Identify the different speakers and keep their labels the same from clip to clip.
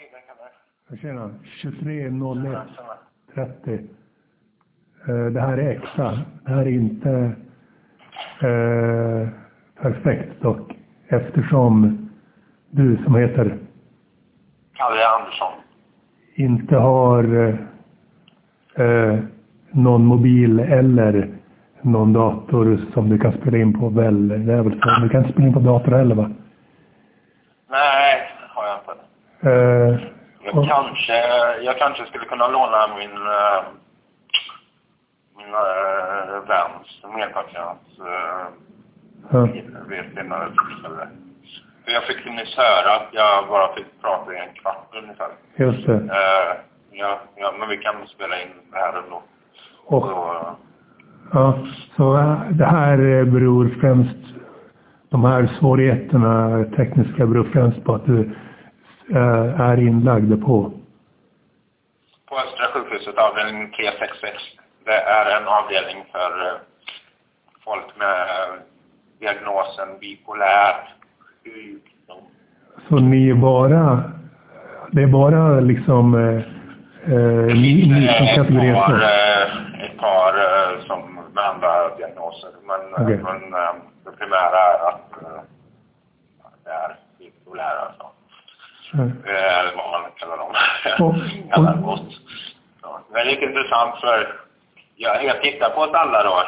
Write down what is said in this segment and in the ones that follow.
Speaker 1: Nej, det kan.
Speaker 2: Tjena, 2301
Speaker 1: Ja, tjena.
Speaker 2: 30. Eh, Det här är Exa. Det här är inte eh, perfekt dock. Eftersom du som heter
Speaker 1: Kalle Andersson.
Speaker 2: inte har eh, eh, någon mobil eller någon dator som du kan spela in på väl? Det är väl så? Du kan inte spela in på dator heller va?
Speaker 1: Nej, har jag inte.
Speaker 2: Eh,
Speaker 1: Jag kanske, jag kanske skulle kunna låna min, eh, min äh, väns medpartners äh,
Speaker 2: ja.
Speaker 1: vid ett senare tillfälle. För jag fick nyss höra att jag bara fick prata i en kvart ungefär.
Speaker 2: Just det.
Speaker 1: Eh, ja, ja, men vi kan spela in det här ändå.
Speaker 2: Och
Speaker 1: Så, eh,
Speaker 2: Ja, så det här eh, beror främst, de här svårigheterna tekniska beror främst på att du är inlagd på.
Speaker 1: på Östra sjukhuset, avdelning 366. Det är en avdelning för eh, folk med eh, diagnosen bipolär sjukdom.
Speaker 2: Så ni är bara, det är bara liksom äh, ni, ni som
Speaker 1: ett
Speaker 2: kategori
Speaker 1: eh, ett par eh, som med andra diagnoser. Men, eh,
Speaker 2: Okej.
Speaker 1: men eh, det primära är att eh, det är bipolära. Alltså. Eh, Eller vad man kallar dem.
Speaker 2: Och-
Speaker 1: kallar oss. Ja, lite intressant för jag, jag tittar på oss alla då.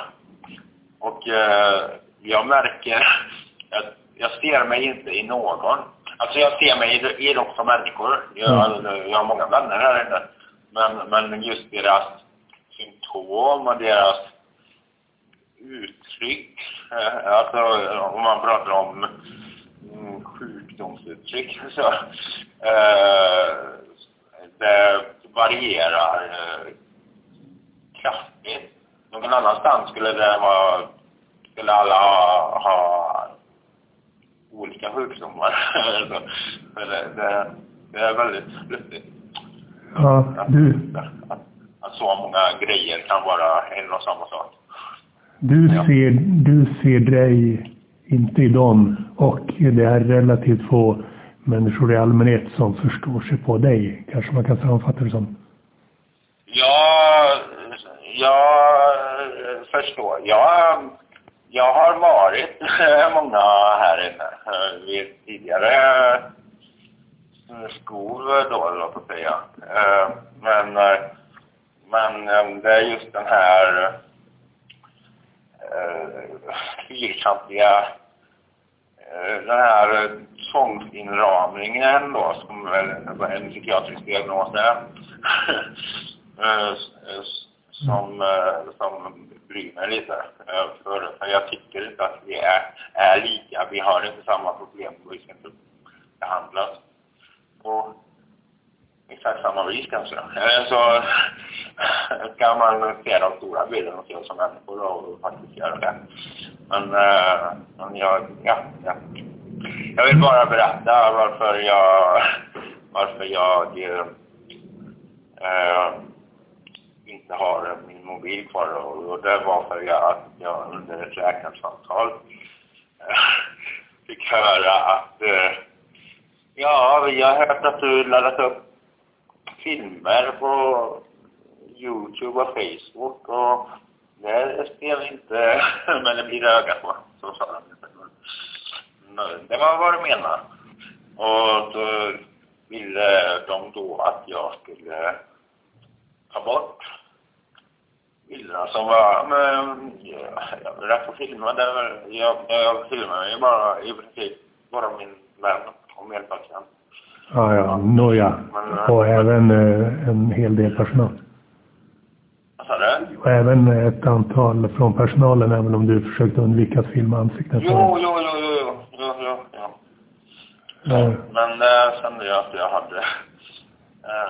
Speaker 1: Och eh, jag märker att jag ser mig inte i någon. Alltså jag ser mig i, i dem som människor. Jag, jag har många vänner här inne. Men, men just deras symptom och deras uttryck. Eh, alltså om man pratar om mm, sjukdomsuttryck så eh, det varierar eh, kraftigt. Någon annanstans skulle det vara, skulle alla ha, ha olika sjukdomar. så, så det, det, det är väldigt lustigt
Speaker 2: ja, du,
Speaker 1: att, att så många grejer kan vara en och samma sak.
Speaker 2: du,
Speaker 1: Ja.
Speaker 2: ser, du ser dig inte i dem och det är relativt få människor i allmänhet som förstår sig på dig. Kanske man kan sammanfatta det som.
Speaker 1: Ja, jag förstår. Jag, jag har varit många här inne vid tidigare eh, skov då, låt oss säga. Eh, men, men eh, det är just den här fyrkantiga Eh, den här eh, tvångsinramningen då, som väl en psykiatrisk diagnos är. Eh, som, som bryr mig lite. För, för jag tycker inte att vi är, är lika. Vi har inte samma problem och vi ska inte behandlas på exakt samma vis kanske. Så kan man se de stora bilderna och se oss som människor och faktiskt göra det. Men, eh, men jag, ja, ja. Jag vill bara berätta varför jag, varför jag eh, inte har min mobil kvar och, och det var för att jag under ett läkarsamtal eh, fick höra att eh, ja, vi har hört att du laddat upp filmer på Youtube och Facebook och det ögat på. Så sa de. Men Det var vad de menade. Och då ville de då att jag skulle ta bort bilderna som var, men ja, jag att filma var- Jag, jag filmar ju bara i princip bara min vän och medpatient.
Speaker 2: Ja, ja, nåja. Och även eh, en hel del personal. Och även ett antal från personalen, även om du försökte undvika att filma ansikten.
Speaker 1: Jo, jo, jo, jo, jo, jo, jo.
Speaker 2: Ja.
Speaker 1: Men äh, kände jag att jag hade äh,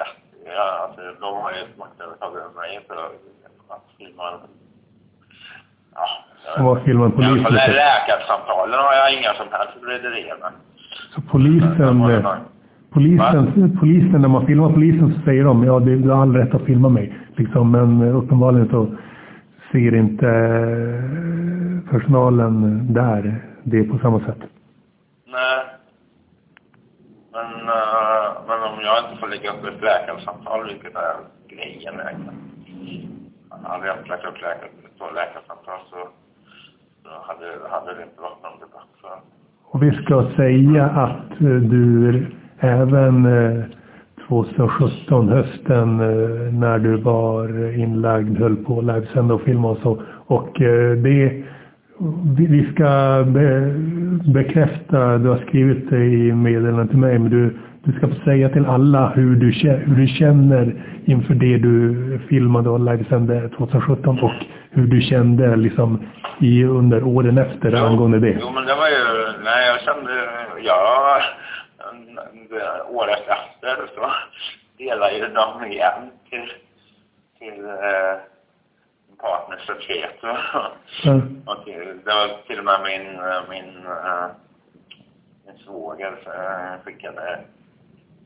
Speaker 1: rätt. Ja, alltså, de har ju maktövertag över mig för att filma. Ja,
Speaker 2: Och vad filmar
Speaker 1: I alla
Speaker 2: polisen?
Speaker 1: fall läkarsamtalen har jag inga som helst rederier med.
Speaker 2: Så polisen, eh, polisen, polisen, när man filmar polisen så säger de ja, du har all rätt att filma mig. Liksom, men eh, uppenbarligen så ser inte eh, personalen där det på samma sätt.
Speaker 1: Nej. Men, uh, men om jag inte får lägga upp ett läkarsamtal, vilket är grejen egentligen. Hade jag inte lagt upp ett läkarsamtal så, så hade, hade det inte varit någon debatt.
Speaker 2: Och vi ska säga att eh, du även 2017, eh, hösten, när du var inlagd, höll på att livesända och filma och så. Och det vi ska be, bekräfta, du har skrivit det i meddelandet till mig, men du, du ska få säga till alla hur du, hur du känner inför det du filmade och livesände 2017 och hur du kände liksom i, under åren efter jo, angående det.
Speaker 1: Jo, men det var ju, nej jag kände, ja, året efter så delade ju de igen till, till eh, partners och Mm. Och det var till och med min, min, uh, min svåger uh, skickade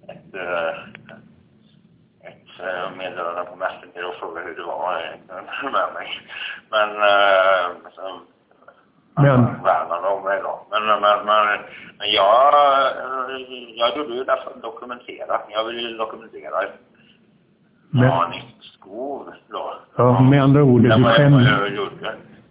Speaker 1: ett, uh, ett meddelande på Messenger och frågade hur det var med mig. Men så, men... värnade om då. Men, men, men, men jag, jag gjorde ju det för att dokumentera. Jag vill ju dokumentera men... Aningsskov då.
Speaker 2: Ja, med andra ord, du skämdes,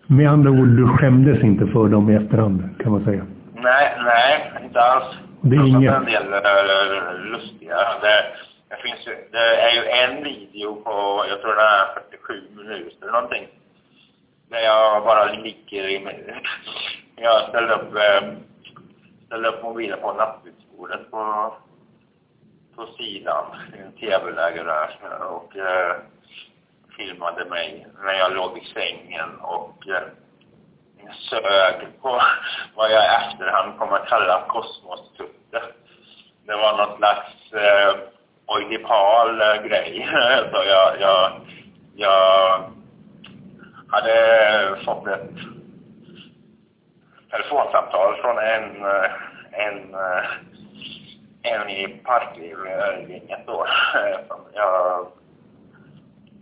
Speaker 2: med andra ord, du skämdes inte för dem i efterhand, kan man säga.
Speaker 1: Nej, nej, inte alls.
Speaker 2: Det är inget...
Speaker 1: en del uh, lustiga. Det, det, finns ju, det är ju en video på, jag tror det är 47 minuter eller någonting. Där jag bara ligger i jag ställde upp, eh, ställde upp mobilen på nattduksbordet på på sidan i en tv-läge där och eh, filmade mig när jag låg i sängen och eh, sög på vad jag i efterhand kommer att kalla kosmostutte. Det var något slags eh, oidipal eh, grej. Så jag, jag, jag hade fått ett telefonsamtal från en, eh, en eh, en i parklivgänget då som jag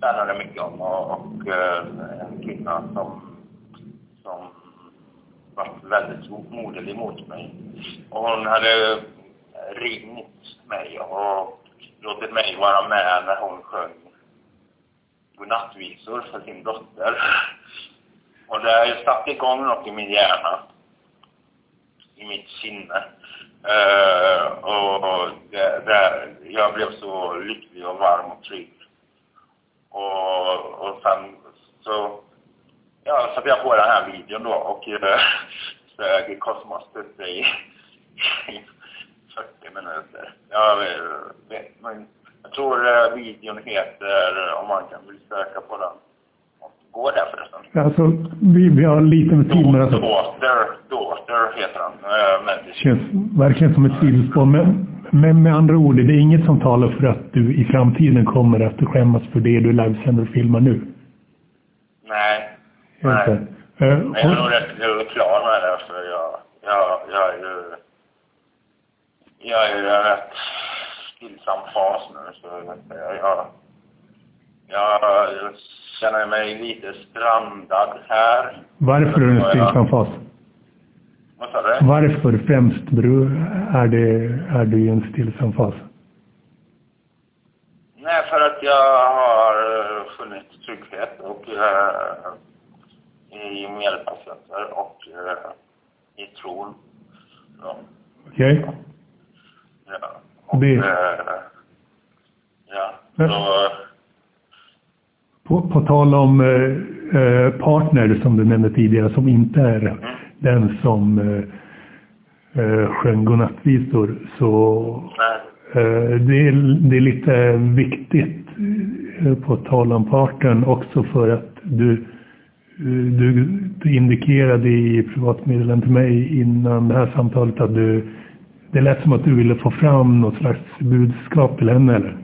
Speaker 1: värnade mycket om och, och eh, en kvinna som, som var väldigt moderlig mot mig. Och hon hade ringt mig och låtit mig vara med när hon sjöng godnattvisor för sin dotter. Och det har satt igång något i min hjärna, i mitt sinne. Uh, och det, det, jag blev så lycklig och varm och trygg. Och, och sen så ja, satte jag på den här videon då och uh, sög i, i 40 minuter. Jag, vet, men jag tror uh, videon heter, om man kan vill söka på den, går det förresten?
Speaker 2: Alltså, vi, vi har lite med tid.
Speaker 1: Alltså. Daughter, Daughter heter han.
Speaker 2: Äh, känns verkligen som ett sidospår. Men, men med andra ord, det är inget som talar för att du i framtiden kommer att skämmas för det du livesänder och filmar nu?
Speaker 1: Nej. Nej. Uh, men jag är nog rätt klar med det. För jag, jag, jag är ju... Jag är i en rätt stillsam fas nu. Så jag, jag, jag känner mig lite strandad här.
Speaker 2: Varför är du en stillsam fas?
Speaker 1: Vad sa du?
Speaker 2: Varför främst är, det, är du i en stillsam fas?
Speaker 1: Nej, för att jag har eh, funnit trygghet och äh, i medpatienter och äh, i tron.
Speaker 2: Ja. Okej. Okay.
Speaker 1: Ja. Och, det... Äh, ja, så
Speaker 2: på, på tal om eh, eh, partner som du nämnde tidigare som inte är mm. den som eh, eh sjöng godnattvisor så eh, det, är, det är lite viktigt eh, på tal om partnern också för att du, du, du indikerade i privatmeddelandet till mig innan det här samtalet att du det lät som att du ville få fram något slags budskap till henne eller?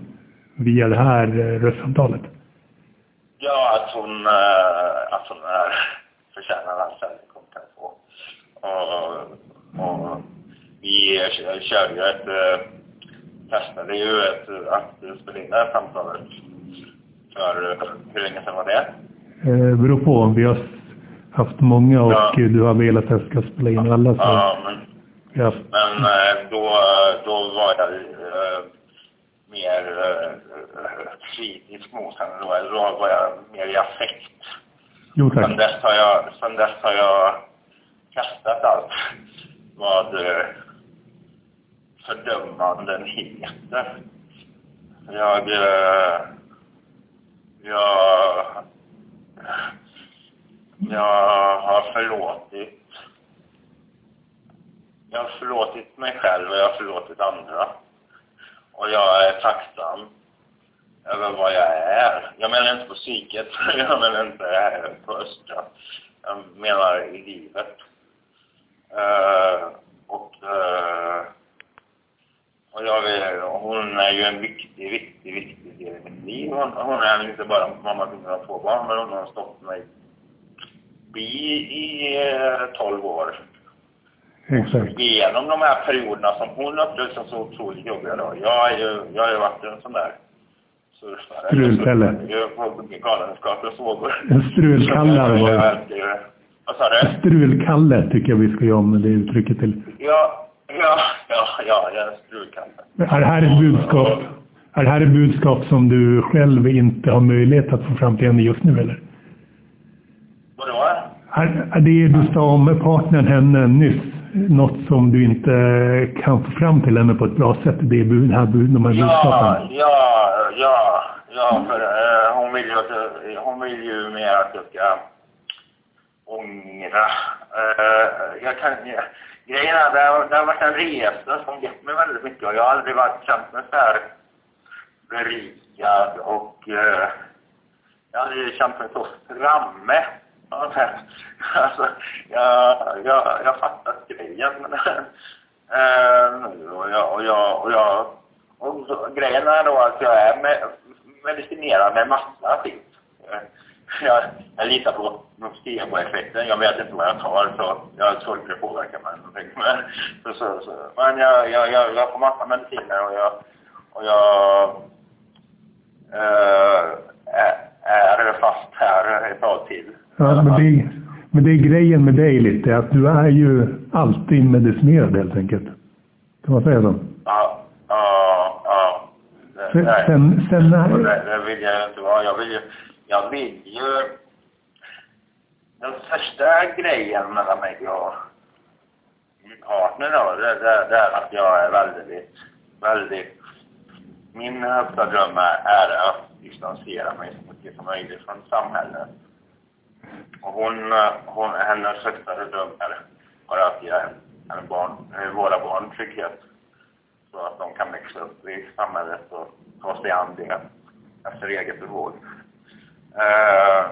Speaker 2: Via det här eh, röstsamtalet.
Speaker 1: Ja, att hon, äh, att hon är, förtjänar all kärlek hon kan få. Och, och vi körde ju ett, äh, testade ju ett, att spela in det här samtalet. För hur länge sedan var det?
Speaker 2: Eh, beror på. Vi har haft många och ja. du har velat att jag ska spela in alla. Så.
Speaker 1: Ja, men
Speaker 2: Ja.
Speaker 1: Men eh, då, då var jag eh, mer eh, kritisk mot henne. Då, då var jag mer i affekt.
Speaker 2: Jo tack.
Speaker 1: Sen dess har jag, sen dess har jag kastat allt vad eh, fördömanden heter. Jag, eh, jag, jag har förlåtit jag har förlåtit mig själv och jag har förlåtit andra. Och jag är tacksam över vad jag är. Jag menar inte på psyket, jag menar inte på Östra. Jag menar i livet. Uh, och uh, och jag vill, hon är ju en viktig, viktig, viktig del i mitt liv. Hon, hon är inte bara mamma till mina två barn, men hon har stått mig bi i uh, 12 år.
Speaker 2: Exakt.
Speaker 1: Genom de här perioderna som hon upplevde som så otroligt jobbiga då. Jag har ju, jag har ju varit en sån där surfare.
Speaker 2: Strulpelle.
Speaker 1: Galenskapens vågor.
Speaker 2: En strulkalle hade varit.
Speaker 1: Vad sa du?
Speaker 2: Strulkalle tycker jag vi ska göra om det uttrycket till.
Speaker 1: Ja, ja, ja, ja, jag är en strulkalle.
Speaker 2: Är det här ett budskap? Är det här ett budskap som du själv inte har möjlighet att få fram till henne just nu eller?
Speaker 1: Vadå?
Speaker 2: Är, är det du sa om partnern henne nyss något som du inte kan få fram till henne på ett bra sätt? Det är bud, här, bud, de här
Speaker 1: Ja,
Speaker 2: budskapen?
Speaker 1: ja, ja, ja, för eh, hon vill ju att jag- hon vill ju mer att jag ska ångra. Eh, jag kan, jag, grejen är, det har, det har varit en resa som gett mig väldigt mycket och jag har aldrig varit känt mig så här berikad och eh, alltså, jag hade känt mig så framme. Alltså, jag, jag, jag fattat grejen. Eh, och jag, och jag, och jag och så, grejen är då att jag är med, medicinerad med massa skit. Eh, jag, jag litar på placeboeffekten. Jag vet inte vad jag tar så jag har svårt att påverka mig. Men, så, så, så. men jag, jag, jag, jag får massa mediciner och jag, och jag är, är fast här ett tag till.
Speaker 2: Ja, men det, men det är grejen med dig lite, att du är ju alltid medicinerad helt enkelt. Kan man säga så?
Speaker 1: Ja, ja, ja. Det,
Speaker 2: Sen,
Speaker 1: nej.
Speaker 2: sen, sen
Speaker 1: Och
Speaker 2: är,
Speaker 1: det, det vill jag inte vara. Jag vill ju, jag vill ju... Den största grejen mellan mig och min partner då, det, det, det är att jag är väldigt, väldigt... Min eh, högsta dröm är, att distansera mig så mycket som möjligt från samhället. Och hon, eh, hon, hennes högsta dröm är, att ge henne barn, eh, våra barn trygghet. Så att de kan växa upp i samhället och ta sig an det efter eget behov. Uh,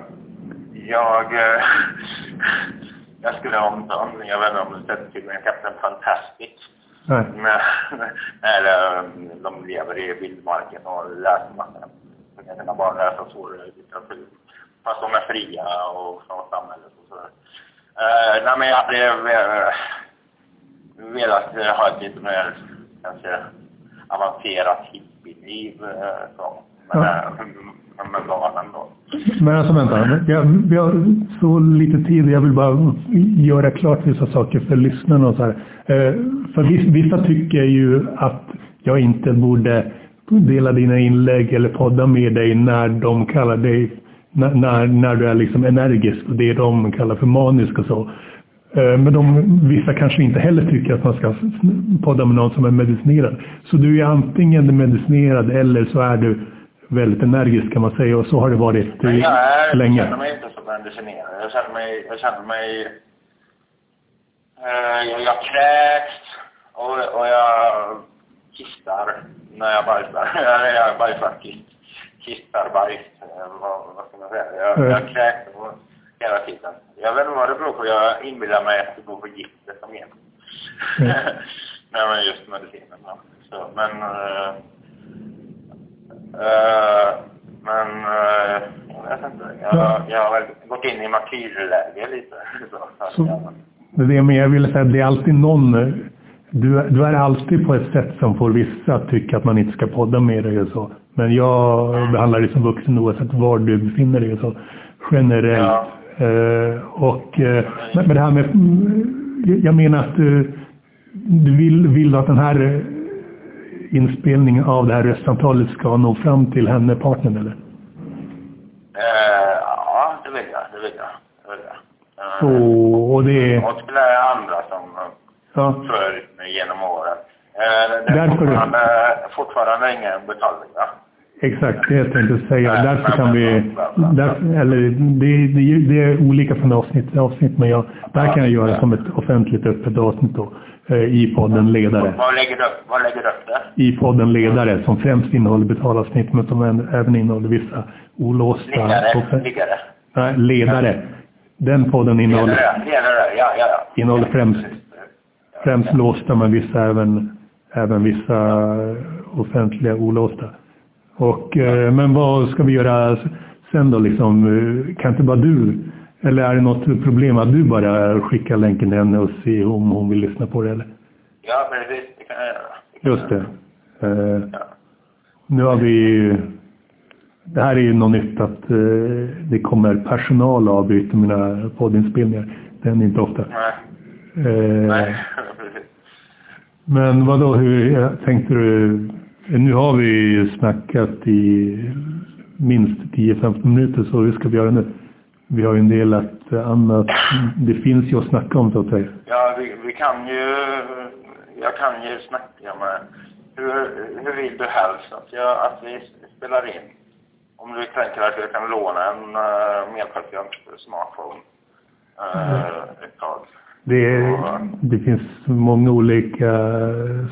Speaker 1: jag, uh, jag skulle om, om, jag vet inte om du sett filmen Captain Fantastic
Speaker 2: nej,
Speaker 1: eh, de lever i vildmarken och läser massa. Så kan sina barn läsa svår litteratur. Fast de är fria och från samhället och sådär. Uh, nej men jag hade eh, velat ha ett lite mer kanske avancerat hippieliv. så. Men,
Speaker 2: Ja.
Speaker 1: med barnen då.
Speaker 2: men alltså vänta. Jag, vi har så lite tid. Jag vill bara göra klart vissa saker för lyssnarna och så här. För vissa, tycker ju att jag inte borde dela dina inlägg eller podda med dig när de kallar dig när, när, du är liksom energisk och det de kallar för manisk och så. Eh, Men de, vissa kanske inte heller tycker att man ska podda med någon som är medicinerad. Så du är antingen medicinerad eller så är du väldigt energisk kan man säga och så har det varit
Speaker 1: jag, är, jag känner mig inte så medicinerad. Jag känner mig, jag känner mig, jag, jag kräks och, och jag kissar när jag bajsar. Jag bajsar kiss, kissar bajs. Eh, vad, vad ska man säga? Jag,
Speaker 2: Mm.
Speaker 1: jag kräks och, hela tiden. Jag vet inte vad det beror på. Jag inbillar mig att det beror på giftet som är.
Speaker 2: Mm.
Speaker 1: Nej men just medicinen. Så, men eh, Eh, men uh, jag vet inte. Jag,
Speaker 2: Ja.
Speaker 1: jag har väl gått in i martyrläge lite. Så, så
Speaker 2: Det är det, men jag ville säga att det är alltid någon, eh, du, du är alltid på ett sätt som får vissa att tycka att man inte ska podda med dig och så. Men jag behandlar dig som vuxen oavsett var du befinner dig och så. Generellt.
Speaker 1: Ja.
Speaker 2: Eh, och, eh, men det här med, jag menar att du, du vill, vill att den här eh, inspelningen av det här röstsamtalet ska nå fram till henne, partnern eller?
Speaker 1: Eh, ja, vill. Det vill jag. Det vill jag. Eh,
Speaker 2: Och, det.
Speaker 1: Och är andra som
Speaker 2: Ja,
Speaker 1: följt mig genom åren. Eh, det är
Speaker 2: Därför-
Speaker 1: fortfarande, fortfarande ingen betalning, va?
Speaker 2: exakt det jag tänkte säga.
Speaker 1: Nej,
Speaker 2: Därför kan vi... Därför, eller det, det, det är olika från avsnitt till avsnitt, men jag, där kan jag göra som ett offentligt öppet avsnitt då, eh, i podden Ledare.
Speaker 1: Vad lägger du vad lägger du upp det?
Speaker 2: i podden Ledare som främst innehåller betalavsnitt men som även- även innehåller vissa olåsta...
Speaker 1: Liggare, liggare.
Speaker 2: Nej, ledare. Den podden innehåller,
Speaker 1: ledare, ja, ja, ja.
Speaker 2: innehåller främst, främst låsta men vissa även, även vissa offentliga olåsta. Och, eh, men vad ska vi göra sen då liksom? Eh, Kan inte bara du, eller är det något problem att du bara skickar länken till henne och ser om hon vill lyssna på det eller?
Speaker 1: Ja, precis. Det kan jag göra.
Speaker 2: Just det. Eh. Nu har vi... Det här är ju något nytt att eh, det kommer personal och avbryter mina poddinspelningar. Det händer inte ofta.
Speaker 1: Nej,
Speaker 2: Eh,
Speaker 1: nej, precis.
Speaker 2: men vad då, hur tänkte du? Nu har vi ju snackat i minst 10-15 minuter, så hur ska vi göra nu? Vi har ju en del att annat. Det finns ju att snacka om så att säga.
Speaker 1: Ja, vi, vi kan ju... Jag kan ju snacka med... Hur, hur vill du helst att, jag, att vi spelar in? Om du tänker att jag kan låna en uh, medpatient smartphone uh, ett tag.
Speaker 2: Det, det finns många olika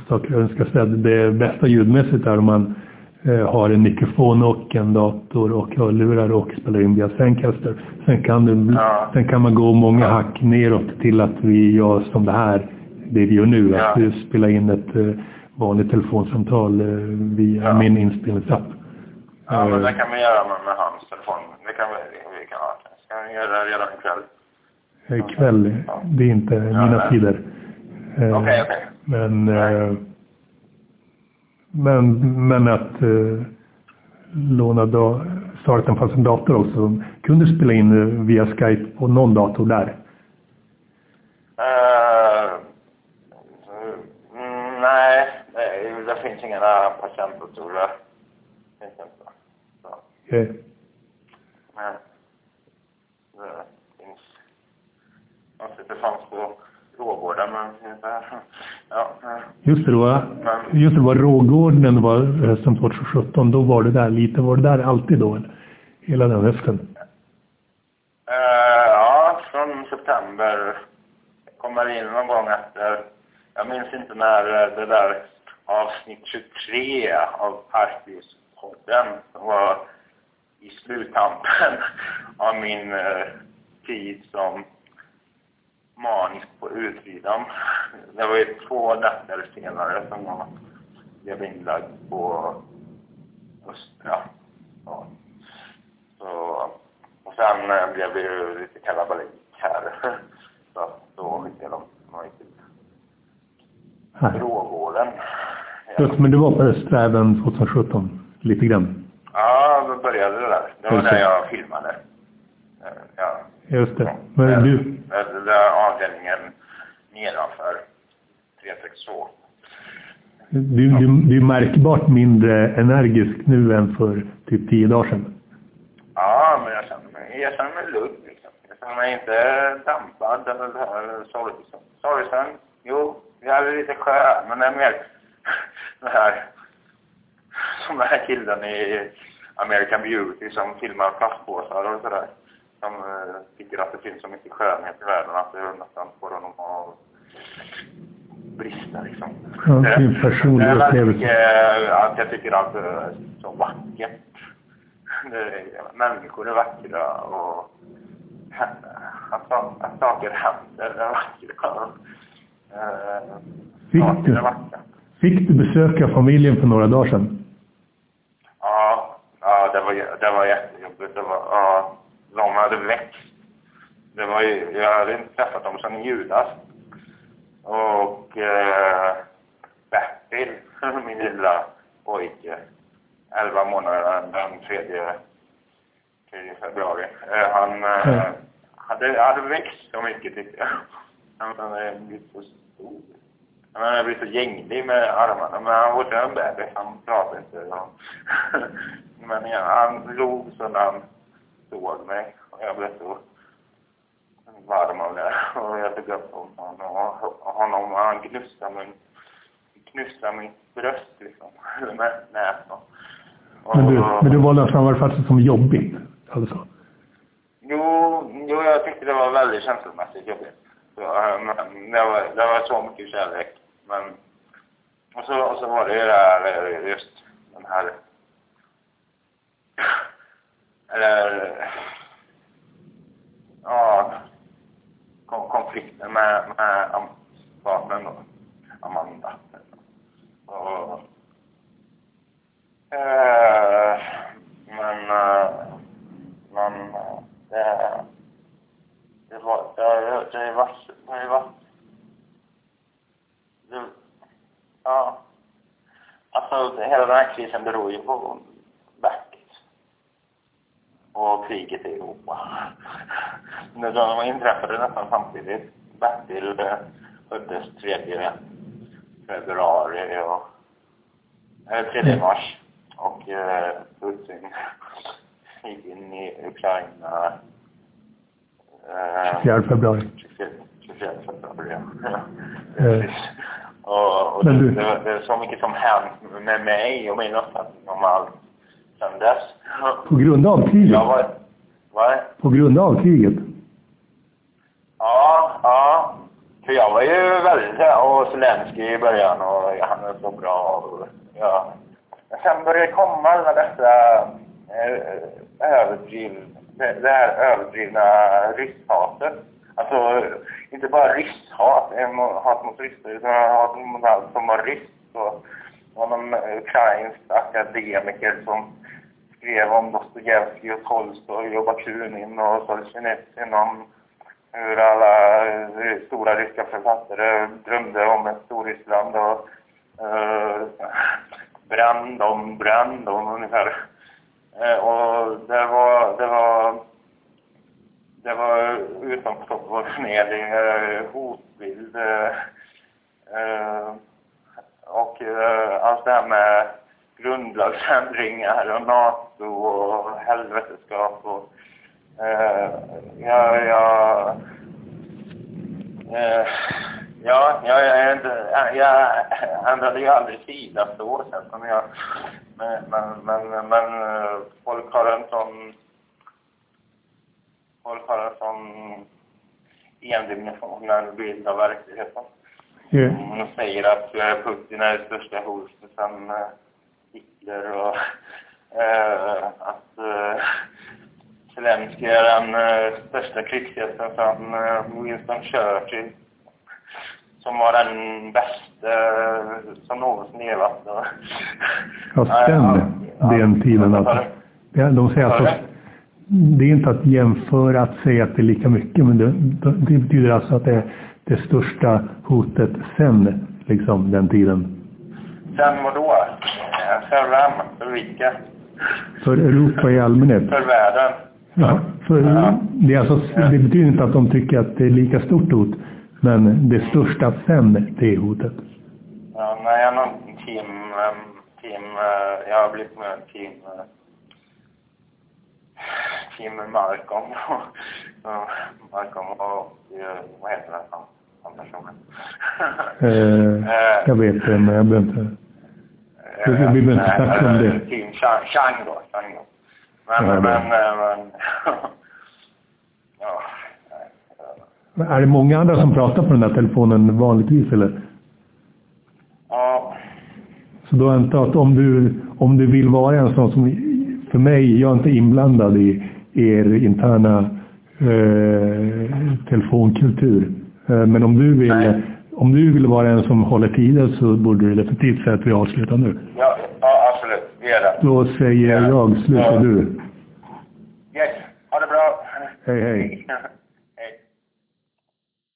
Speaker 2: saker jag önskar säga. Det bästa ljudmässigt är om man eh, har en mikrofon och en dator och hörlurar och spelar in via Zencaster. Sen kan, det,
Speaker 1: Ja.
Speaker 2: sen kan man gå många hack neråt till att vi gör som det här, det vi gör nu.
Speaker 1: Ja.
Speaker 2: Att vi spelar in ett eh, vanligt telefonsamtal eh, via
Speaker 1: Ja.
Speaker 2: min inspelningsapp.
Speaker 1: Ja, men
Speaker 2: Eh,
Speaker 1: det kan vi göra med, med hans telefon. Det kan vi, vi kan ha. Det kan vi göra redan ikväll.
Speaker 2: ikväll, det är inte mina
Speaker 1: nej.
Speaker 2: tider. Eh,
Speaker 1: Okej, okej.
Speaker 2: Men,
Speaker 1: Nej.
Speaker 2: eh, men, men att eh, låna da, starta fast en dator också. Kunde du spela in eh, via Skype på någon dator där?
Speaker 1: Eh, mm, nej, det, det finns inga patientdatorer. Det finns inte.
Speaker 2: Eh,
Speaker 1: nej. Det finns... Sitter fanns på Rågården, men inte... Ja, nej.
Speaker 2: Just det, det var,
Speaker 1: Men-
Speaker 2: just det, det var Rågården var hösten 2017. Då var det där lite. Var det där alltid då? Hela den hösten?
Speaker 1: Eh, ja, från september. Jag kommer in någon gång efter... Jag minns inte när eh, det där avsnitt 23 av Parkhuspodden som var i sluttampen av min eh, tid som manisk på Utridam. Det var ju två nätter senare som jag blev inlagd på Östra. Ja. Så, och sen eh, blev det ju lite kalabalik här. Så då skickade de mig till
Speaker 2: Här.
Speaker 1: Rågården.
Speaker 2: Just, men du var på Östra även 2017? Lite grann?
Speaker 1: Började det där. Det var där jag filmade. Eh, Ja.
Speaker 2: Just det.
Speaker 1: Ja.
Speaker 2: Men du,
Speaker 1: det där avdelningen nedanför 362.
Speaker 2: du, du, du är märkbart mindre energisk nu än för typ tio dagar sedan.
Speaker 1: Ja, men jag känner mig, jag känner mig lugn liksom. Jag känner mig inte dampad eller det här sorgsen. Sorgsen, jo, jag är lite skön, men det är mer det här som den här killen i American Beauty som filmar plastpåsar och sådär. Som eh, tycker att det finns så mycket skönhet i världen att det nästan får honom att brista liksom.
Speaker 2: Ja, det är personlig upplevelse.
Speaker 1: mycket att jag tycker att det är så vackert. Är, människor är vackra och att, sa- att saker händer är vackra. Eh,
Speaker 2: Fick du? Fick du besöka familjen för några dagar sedan?
Speaker 1: Det, var, det var jättejobbigt. Det var, ja, de hade växt. Det var jag hade inte träffat dem sedan i julas. Och eh, Bertil, min lilla pojke, 11 månader den 3, 3 februari. Eh, han eh,
Speaker 2: Mm.
Speaker 1: hade, hade växt så mycket tyckte jag. Han hade blivit så stor. Men jag blir så gänglig med armarna. Men han var en bebis, han pratade inte. Men ja, han log så när han såg mig. Och jag blev så varm av det. Och jag tog upp honom och honom, han knussade min, knussade mitt bröst liksom. Med näsan.
Speaker 2: Men du, men du valde att framföra det som jobbigt? Alltså.
Speaker 1: Jo, jo, jag tyckte det var väldigt känslomässigt jobbigt. Så, men det, var, det var så mycket kärlek. Men, och, så, och så var det ju det här, just den här... Eller... Ja, konflikter med, med partnern då, Amanda. Och, eh, men, eh, men det, det var, det har det varit, det har ju varit, det, ja, alltså hela den här krisen beror ju på kriget i Europa. De inträffade nästan samtidigt. Bertil föddes 3 februari och, eller 3 mars och eh, Putin gick in i Ukraina
Speaker 2: eh, 24 februari.
Speaker 1: 24 februari, ja. Eh. Och, och det, det, det, är så mycket som hänt med mig och min uppfattning om allt sedan dess.
Speaker 2: På grund av kriget?
Speaker 1: Ja, vad, vad?
Speaker 2: På grund av kriget?
Speaker 1: Ja, ja. För jag var ju väldigt, och Zelenskyj i början och han är så bra och, ja. Men sen började det komma alla dessa eh, överdrivna, det, här överdrivna rysshatet. Alltså, inte bara rysshat, hat mot ryssar, utan hat mot allt som var ryss. Och det var någon ukrainsk akademiker som skrev om Dostojevskij och Tolstoj och Bakunin och Solzjenitsyn om hur alla eh, stora ryska författare drömde om ett Storryssland och eh, uh, brann dem, brann dem ungefär. Uh, och det var, det var, det var utomproportionerlig uh, hotbild. Uh, och uh, allt det här med grundlagsändringar och NATO och helveteskap och Uh, ja, ja, uh, ja, ja, jag, inte, jag ändrade ju aldrig sida för år sedan. Men, jag, men, men, men, men folk har en sån... Folk har en sån endimensionell bild av verkligheten.
Speaker 2: Yeah.
Speaker 1: De säger att Putin är det största hotet sedan Hitler och att Zelenskyj är den uh, största krigshjälten sedan Winston Churchill. Som var den bästa som någonsin levat.
Speaker 2: Ja, stämmer. Den tiden. Att, ja, de säger alltså, det är inte att jämföra att säga att det är lika mycket, men det, det betyder alltså att det är det största hotet sen liksom, den tiden.
Speaker 1: Sen vadå? För vem? Vilka?
Speaker 2: För Europa i allmänhet.
Speaker 1: För världen.
Speaker 2: Ja, för det, är alltså, det betyder inte att de tycker att det är lika stort hot, men det största sen, det är hotet.
Speaker 1: Ja, nej, jag är team, team, jag har blivit med team, team Malcolm. Malcolm och, vad heter han, han personen?
Speaker 2: Eh, jag vet det, men jag behöver inte, vi behöver inte snacka om det.
Speaker 1: Chang då, Chang då. Men, ja, men, men, ja.
Speaker 2: Men är det många andra som pratar på den här telefonen vanligtvis eller?
Speaker 1: Ja.
Speaker 2: Så då antar jag att om du, om du vill vara en sån som, för mig, jag är inte inblandad i er interna eh, telefonkultur. Eh, men om du vill, om du vill vara en som håller tiden så borde du definitivt säga att vi avslutar nu.
Speaker 1: Ja,
Speaker 2: Då säger jag, sluta ja. du.
Speaker 1: Yes, ha det bra.
Speaker 2: Hej, hej.